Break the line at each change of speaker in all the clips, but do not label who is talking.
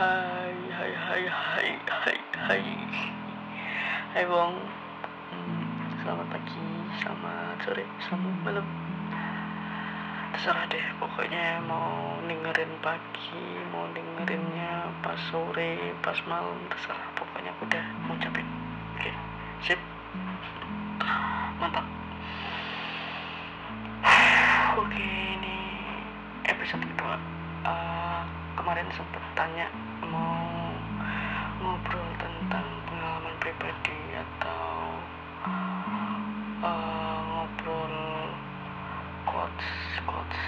Hai, hai, hai, hai, hai, hai. Hai. Hmm, selamat pagi, selamat sore, selamat malam. Terserah deh, pokoknya mau dengerin pagi, mau dengerinnya pas sore, pas malam, terserah. Pokoknya aku udah mau capek. Oke, sip. Mantap. Oke, ini episode kedua. Uh, kemarin sempat tanya mau ngobrol tentang pengalaman pribadi atau uh, ngobrol quotes quotes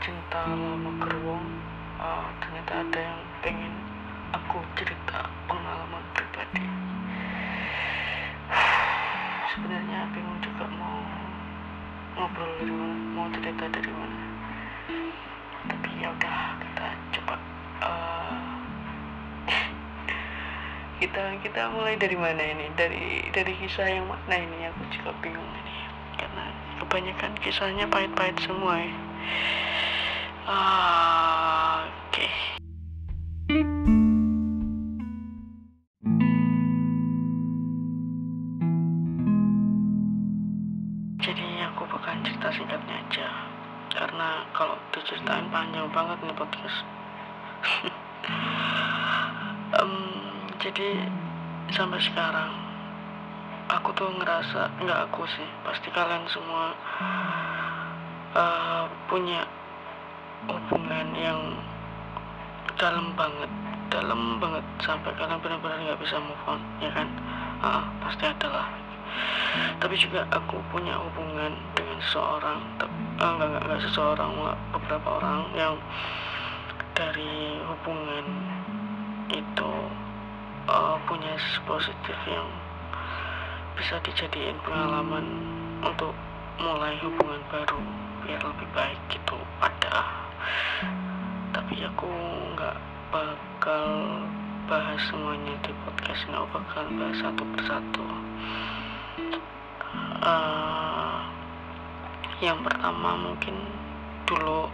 cinta lama gerbong uh, ternyata ada yang pengen aku cerita pengalaman pribadi. Sebenarnya bingung juga mau ngobrol dari mana mau cerita dari mana. Tapi ya udah kita kita mulai dari mana ini? Dari dari kisah yang mana? Ini aku juga bingung ini. Karena kebanyakan kisahnya pahit-pahit semua ya. Uh, oke. Okay. jadi aku bakal cerita singkatnya aja. Karena kalau diceritain panjang banget nih podcast jadi sampai sekarang aku tuh ngerasa nggak aku sih. Pasti kalian semua uh, punya hubungan yang dalam banget dalam banget. Sampai kalian benar-benar nggak bisa move on ya kan? Uh, pasti ada lah. Tapi juga aku punya hubungan dengan seseorang uh, nggak nggak nggak seseorang beberapa orang yang dari hubungan positif yang bisa dijadiin pengalaman untuk mulai hubungan baru biar lebih baik gitu. Ada. Tapi aku nggak bakal bahas semuanya di podcast. Nggak bakal bahas satu persatu. Uh, yang pertama mungkin dulu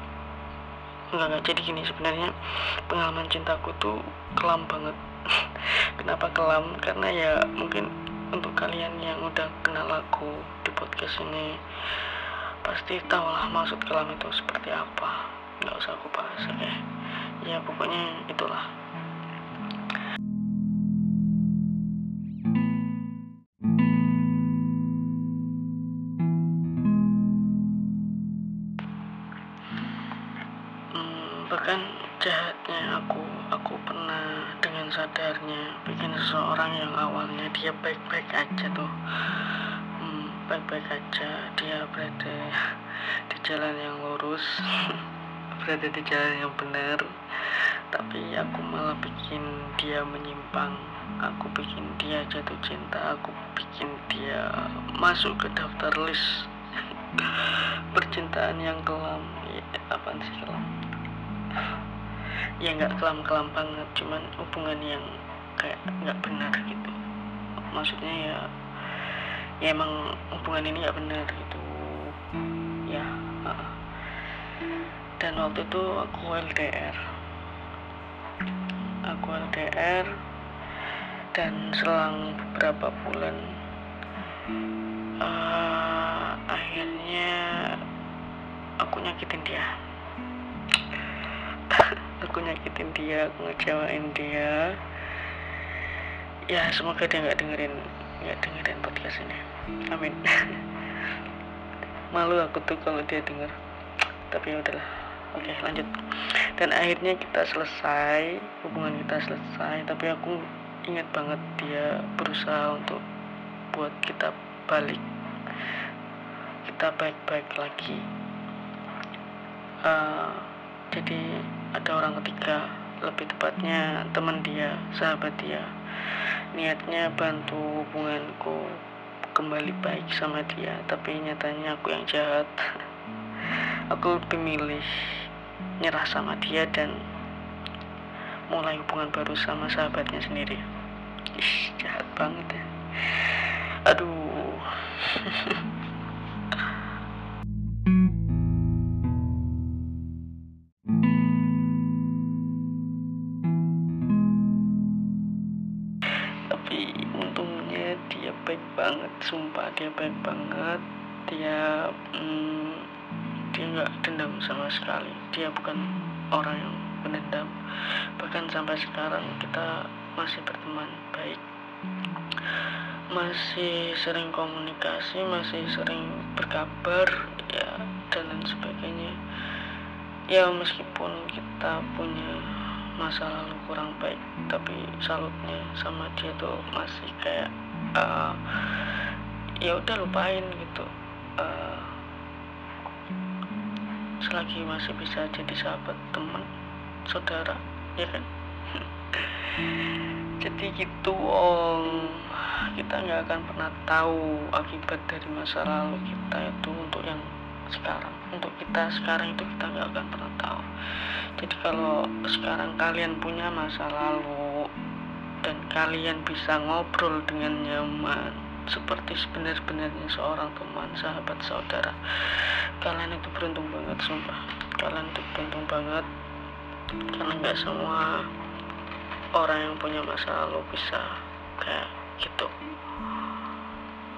nggak nggak jadi gini sebenarnya. Pengalaman cintaku tuh kelam banget kenapa kelam? Karena ya mungkin untuk kalian yang udah kenal aku di podcast ini pasti tahu lah maksud kelam itu seperti apa. Nggak usah aku bahas ya ya pokoknya itulah. Bahkan jahatnya aku aku pernah dengan sadarnya bikin seseorang yang awalnya dia baik-baik aja tuh. Hmm, baik-baik aja dia berada di jalan yang lurus berada di jalan yang benar. Tapi aku malah bikin dia menyimpang aku bikin dia jatuh cinta aku bikin dia masuk ke daftar list. Percintaan yang kelam ya, apa sih kelam ya nggak kelam-kelam banget cuman hubungan yang kayak nggak benar gitu. Maksudnya ya ya emang hubungan ini nggak benar gitu. Ya dan waktu itu aku LDR aku LDR dan selang beberapa bulan uh, akhirnya aku nyakitin dia aku nyakitin dia aku ngecewain dia. Ya semoga dia nggak dengerin nggak dengerin podcast ini. Amin. Malu aku tuh kalau dia denger. Tapi ya udahlah. Oke lanjut. Dan akhirnya kita selesai hubungan kita selesai tapi aku ingat banget dia berusaha untuk buat kita balik. Kita baik-baik lagi. Uh, jadi ada orang ketiga lebih tepatnya teman dia sahabat dia. Niatnya bantu hubunganku kembali baik sama dia tapi nyatanya aku yang jahat. Aku lebih milih nyerah sama dia dan mulai hubungan baru sama sahabatnya sendiri. Ih, jahat banget ya. Aduh baik banget sumpah dia baik banget. Dia hmm, dia nggak dendam sama sekali. Dia bukan orang yang pendendam bahkan sampai sekarang kita masih berteman baik. Masih sering komunikasi masih sering berkabar ya dan lain sebagainya. Ya meskipun kita punya masa lalu kurang baik tapi salutnya sama dia tuh masih kayak uh, ya udah lupain gitu. Uh, selagi masih bisa jadi sahabat teman saudara ya kan? Jadi gitu om. Kita nggak akan pernah tahu akibat dari masa lalu kita itu untuk yang sekarang. Untuk kita sekarang itu kita nggak akan pernah tahu. Jadi kalau sekarang kalian punya masa lalu dan kalian bisa ngobrol dengan nyaman seperti sebenar-benarnya seorang teman sahabat saudara kalian itu beruntung banget sumpah. Kalian itu beruntung banget. Karena nggak semua orang yang punya masa lalu bisa kayak gitu.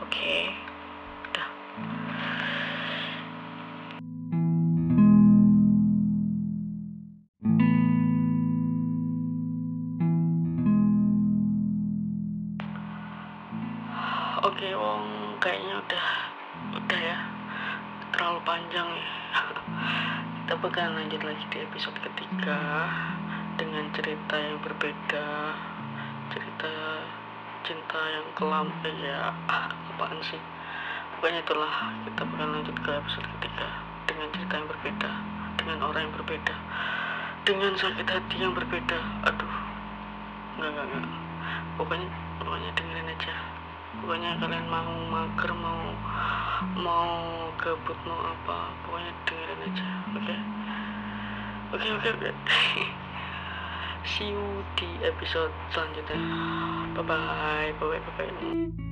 Oke? okay. Oke, Wong, kayaknya udah udah ya terlalu panjang ya. Kita bakal lanjut lagi di episode ketiga dengan cerita yang berbeda, cerita cinta yang kelam ya apaan sih? Pokoknya itulah kita bakal lanjut ke episode ketiga dengan cerita yang berbeda, dengan orang yang berbeda, dengan sakit hati yang berbeda. Aduh, nggak nggak nggak. Pokoknya pokoknya dengerin aja pokoknya kalian mau mager mau mau gabut mau apa pokoknya dengerin aja oke? Oke oke oke. See you di episode selanjutnya. Bye bye bye bye bye, bye.